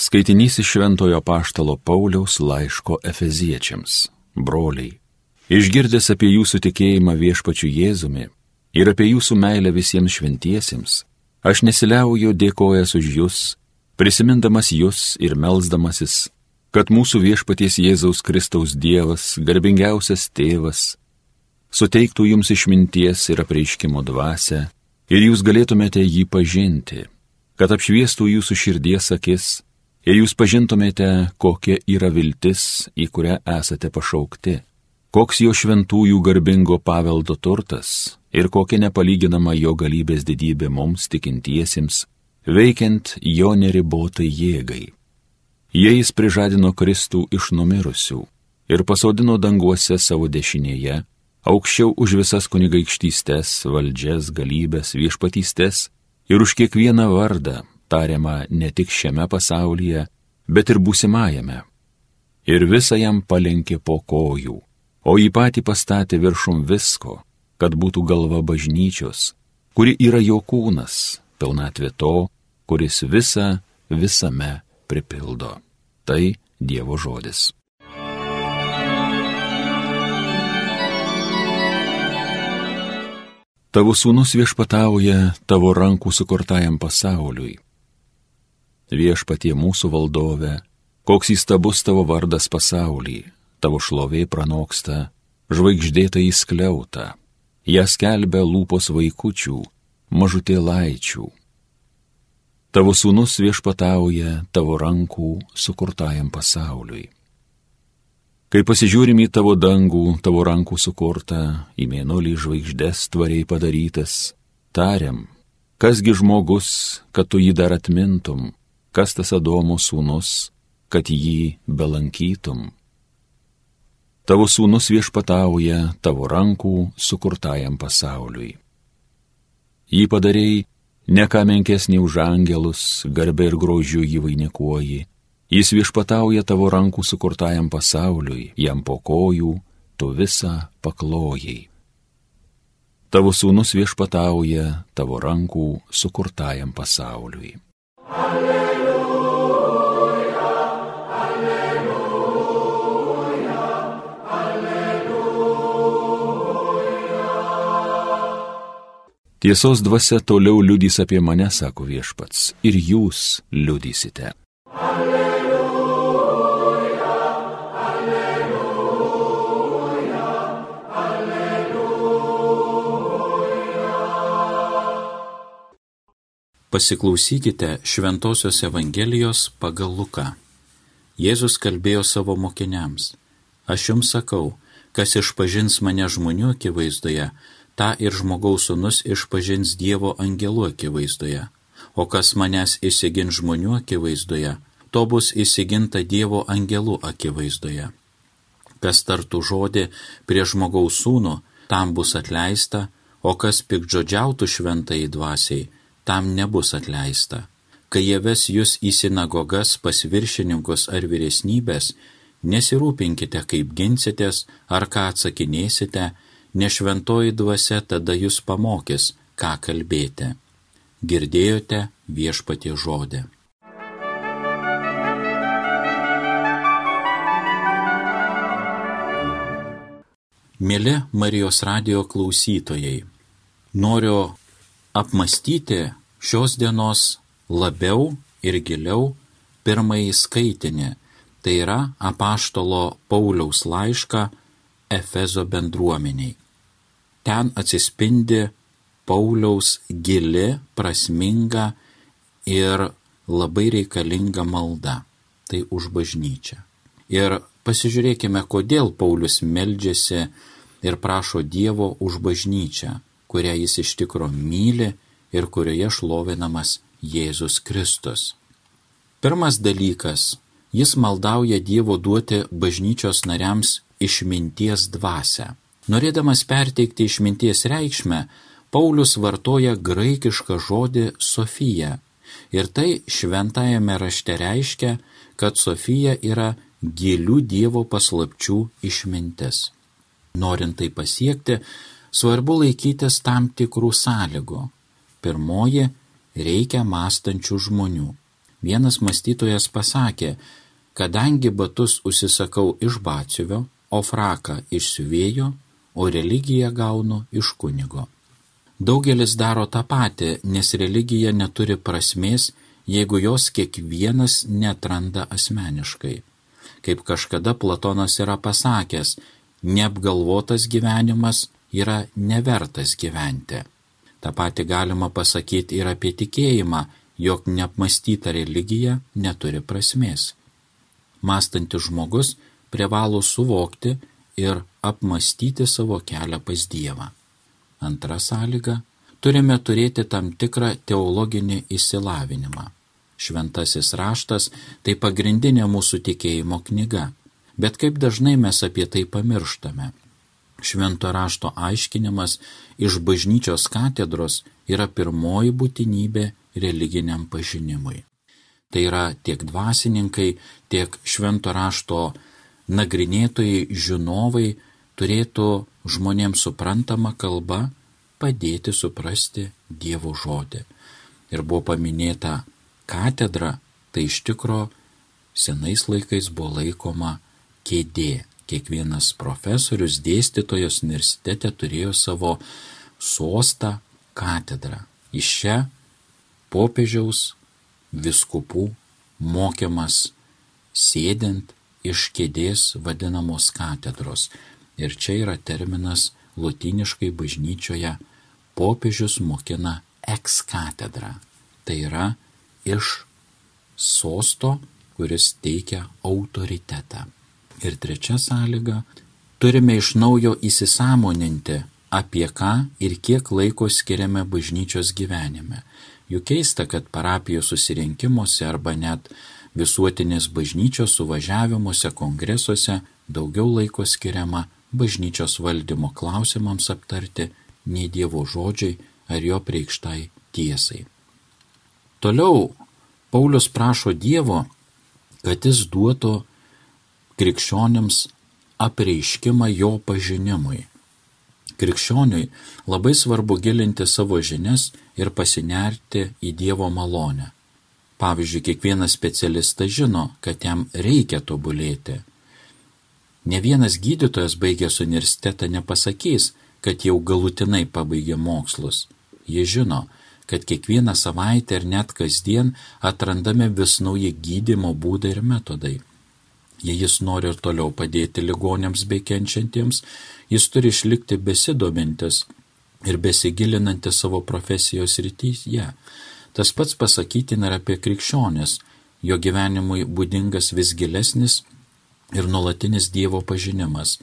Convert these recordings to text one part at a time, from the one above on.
Skaitinys iš Šventojo Paštalo Pauliaus laiško Efeziečiams. Broliai, išgirdęs apie jūsų tikėjimą viešpačiu Jėzumi ir apie jūsų meilę visiems šventiesiems, aš nesiliauju dėkojas už jūs, prisimindamas jūs ir melzdamasis, kad mūsų viešpaties Jėzaus Kristaus Dievas, garbingiausias tėvas, suteiktų jums išminties ir apreiškimo dvasę ir jūs galėtumėte jį pažinti, kad apšviestų jūsų širdies akis, ir jūs pažintumėte, kokia yra viltis, į kurią esate pašaukti, koks jo šventųjų garbingo paveldo turtas ir kokia nepalyginama jo galybės didybė mums tikintiesiems, veikiant jo neribotai jėgai. Jie jis prižadino Kristų iš numirusių ir pasodino danguose savo dešinėje, aukščiau už visas kunigaikštystės, valdžias, galybės, viešpatystės ir už kiekvieną vardą, tariama ne tik šiame pasaulyje, bet ir būsimajame. Ir visą jam palenkė po kojų, o jį patį pastatė viršum visko, kad būtų galva bažnyčios, kuri yra jo kūnas, pilnatvė to, kuris visą visame pripildo. Tai Dievo žodis. Tavo sūnus viešpatauja tavo rankų sukurtajam pasauliui viešpatie mūsų valdove, koks įstabus tavo vardas pasaulyje, tavo šlovė pranoksta, žvaigždėta įskliauta, ją skelbia lūpos vaikučių, mažutė laičių. Tavo sūnus viešpatauja tavo rankų sukurtajam pasauliui. Kai pasižiūrim į tavo dangų, tavo rankų sukurtą, į mėnulį žvaigždės tvariai padarytas, tariam, kasgi žmogus, kad tu jį dar atmintum, kas tas Adomo sūnus, kad jį belankytum. Tavo sūnus viešpatauja tavo rankų sukurtajam pasauliui. Jį padarėjai ne ką menkesnį už angelus, garbė ir grožiu jį vainikuoji. Jis viešpatauja tavo rankų sukurtajam pasauliui, jam po kojų tu visą paklojai. Tavo sūnus viešpatauja tavo rankų sukurtajam pasauliui. Alleluja. Tiesos dvasia toliau liudys apie mane, sako viešpats, ir jūs liudysite. Alleluja, alleluja, alleluja. Pasiklausykite Šventojios Evangelijos pagal Luką. Jėzus kalbėjo savo mokiniams. Aš jums sakau, kas išpažins mane žmonių akivaizdoje, tą ir žmogaus sunus išpažins Dievo angelų akivaizdoje, o kas manęs įsigin žmonių akivaizdoje, to bus įsiginta Dievo angelų akivaizdoje. Kas tartų žodį prie žmogaus sūnų, tam bus atleista, o kas pikdžodžiautų šventai dvasiai, tam nebus atleista. Kai jie ves jūs į sinagogas pas viršininkus ar vyresnybės, nesirūpinkite, kaip ginsitės ar ką atsakinėsite, nešventoji dvasia tada jūs pamokys, ką kalbėti. Girdėjote viešpatie žodį. Mėly Marijos radio klausytojai, noriu apmastyti šios dienos labiau ir giliau pirmąjį skaitinį, tai yra apaštalo Pauliaus laišką Efezo bendruomeniai. Ten atsispindi Pauliaus gili, prasminga ir labai reikalinga malda. Tai už bažnyčią. Ir pasižiūrėkime, kodėl Paulius meldžiasi ir prašo Dievo už bažnyčią, kurią jis iš tikro myli ir kurioje šlovinamas Jėzus Kristus. Pirmas dalykas - jis maldauja Dievo duoti bažnyčios nariams išminties dvasę. Norėdamas perteikti išminties reikšmę, Paulius vartoja graikišką žodį Sofija. Ir tai šventajame rašte reiškia, kad Sofija yra gilių Dievo paslapčių išmintis. Norint tai pasiekti, svarbu laikytis tam tikrų sąlygų. Pirmoji - reikia mąstančių žmonių. Vienas mąstytojas pasakė, kadangi batus užsisakau iš batsiuvio, o fraką iš siuvėjo, o religiją gaunu iš kunigo. Daugelis daro tą patį, nes religija neturi prasmės, jeigu jos kiekvienas netranda asmeniškai. Kaip kažkada Platonas yra pasakęs, neapgalvotas gyvenimas yra nevertas gyventi. Ta pati galima pasakyti ir apie tikėjimą, jog neapmastyta religija neturi prasmės. Mąstantis žmogus privalo suvokti ir apmastyti savo kelią pas Dievą. Antra sąlyga - turime turėti tam tikrą teologinį įsilavinimą. Šventasis raštas - tai pagrindinė mūsų tikėjimo knyga. Bet kaip dažnai mes apie tai pamirštame. Švento rašto aiškinimas iš bažnyčios katedros yra pirmoji būtinybė religiniam pažinimui. Tai yra tiek dvasininkai, tiek švento rašto nagrinėtojai, žinovai turėtų žmonėms suprantama kalba padėti suprasti Dievo žodį. Ir buvo paminėta katedra, tai iš tikro senais laikais buvo laikoma kėdė. Kiekvienas profesorius, dėstytojas universitete turėjo savo sostą katedrą. Iš čia popiežiaus viskupų mokiamas sėdint iš kėdės vadinamos katedros. Ir čia yra terminas lotiniškai bažnyčioje popiežius mokina ex katedra. Tai yra iš sosto, kuris teikia autoritetą. Ir trečia sąlyga - turime iš naujo įsisamoninti, apie ką ir kiek laiko skiriame bažnyčios gyvenime. Juk keista, kad parapijos susirinkimuose arba net visuotinės bažnyčios suvažiavimuose, kongresuose daugiau laiko skiriama bažnyčios valdymo klausimams aptarti nei Dievo žodžiai ar jo preikštai tiesai. Toliau Paulius prašo Dievo, kad jis duotų krikščionims apreiškimą jo pažinimui. Krikščioniui labai svarbu gilinti savo žinias ir pasinerti į Dievo malonę. Pavyzdžiui, kiekvienas specialistas žino, kad jam reikia tobulėti. Ne vienas gydytojas baigęs universitetą nepasakys, kad jau galutinai pabaigė mokslus. Jie žino, kad kiekvieną savaitę ir net kasdien atrandame vis nauji gydimo būdai ir metodai. Jei jis nori ir toliau padėti ligonėms bei kenčiantiems, jis turi išlikti besidomintis ir besigilinantis savo profesijos rytyje. Tas pats pasakytina ir apie krikščionės, jo gyvenimui būdingas vis gilesnis ir nuolatinis Dievo pažinimas.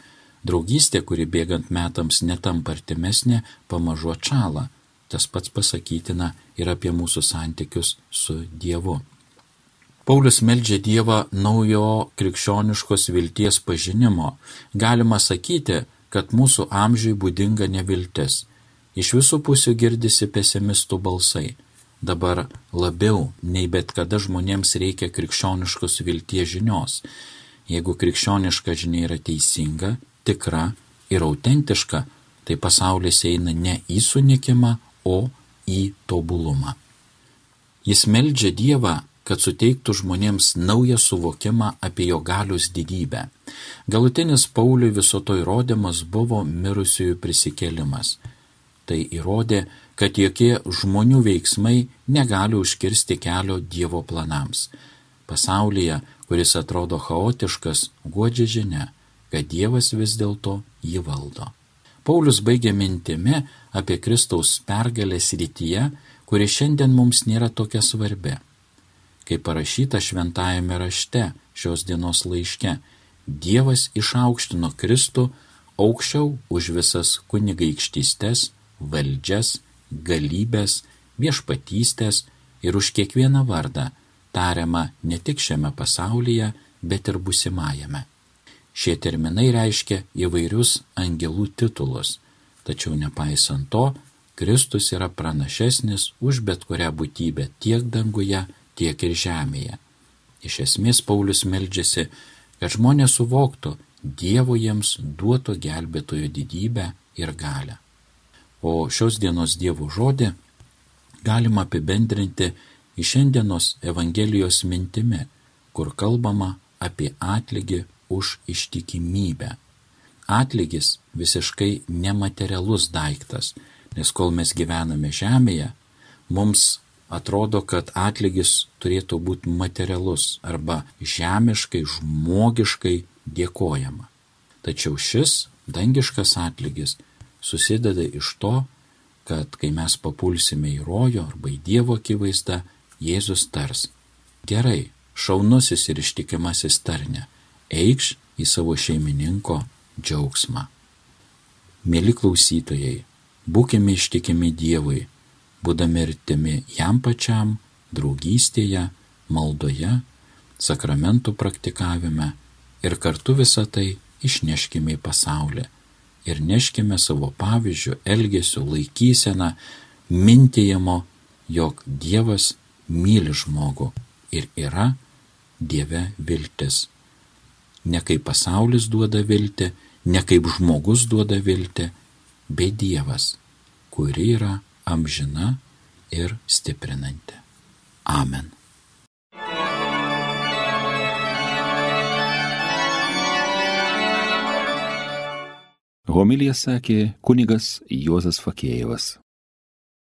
Draugystė, kuri bėgant metams netampa artimesnė, pamažu atšala. Tas pats pasakytina ir apie mūsų santykius su Dievu. Paulius meldžia Dievą naujo krikščioniškos vilties pažinimo. Galima sakyti, kad mūsų amžiui būdinga neviltis. Iš visų pusių girdisi pesimistų balsai. Dabar labiau nei bet kada žmonėms reikia krikščioniškos vilties žinios. Jeigu krikščioniška žinia yra teisinga, tikra ir autentiška, tai pasaulis eina ne į sunikimą, o į tobulumą. Jis meldžia Dievą, kad suteiktų žmonėms naują suvokimą apie jo galios didybę. Galutinis Pauliui viso to įrodymas buvo mirusiųjų prisikėlimas. Tai įrodė, kad jokie žmonių veiksmai negali užkirsti kelio Dievo planams. Pasaulyje, kuris atrodo chaotiškas, godžia žinia, kad Dievas vis dėlto jį valdo. Paulius baigė mintimi apie Kristaus pergalę srityje, kuri šiandien mums nėra tokia svarbi. Kaip parašyta šventajame rašte šios dienos laiške, Dievas išaukštino Kristų aukščiau už visas kunigaikštystes, valdžias, galybės, viešpatystės ir už kiekvieną vardą tariama ne tik šiame pasaulyje, bet ir busimajame. Šie terminai reiškia įvairius angelų titulus, tačiau nepaisant to, Kristus yra pranašesnis už bet kurią būtybę tiek danguje, tiek ir žemėje. Iš esmės Paulius meldžiasi, kad žmonės suvoktų Dievo jiems duoto gelbėtojo didybę ir galę. O šios dienos Dievo žodį galima apibendrinti į šiandienos Evangelijos mintimi, kur kalbama apie atlygį už ištikimybę. Atlygis visiškai nematerialus daiktas, nes kol mes gyvename žemėje, mums atrodo, kad atlygis turėtų būti materialus arba žemiškai, žmogiškai dėkojama. Tačiau šis dangiškas atlygis susideda iš to, kad kai mes papulsime į rojo arba į Dievo akivaizdą, Jėzus tars. Gerai, šaunusis ir ištikimasis tarne, eikš į savo šeimininko džiaugsmą. Mėly klausytojai, būkime ištikimi Dievui, būdami artimi jam pačiam, draugystėje, maldoje, sakramentų praktikavime ir kartu visą tai išneškime į pasaulį ir neškime savo pavyzdžių, elgesio, laikyseną, mintėjimo, jog Dievas myli žmogų ir yra Dieve viltis. Ne kaip pasaulis duoda viltį, ne kaip žmogus duoda viltį, bet Dievas, kuri yra amžina ir stiprinanti. Amen. Homilija sakė kunigas Juozas Fakėjevas.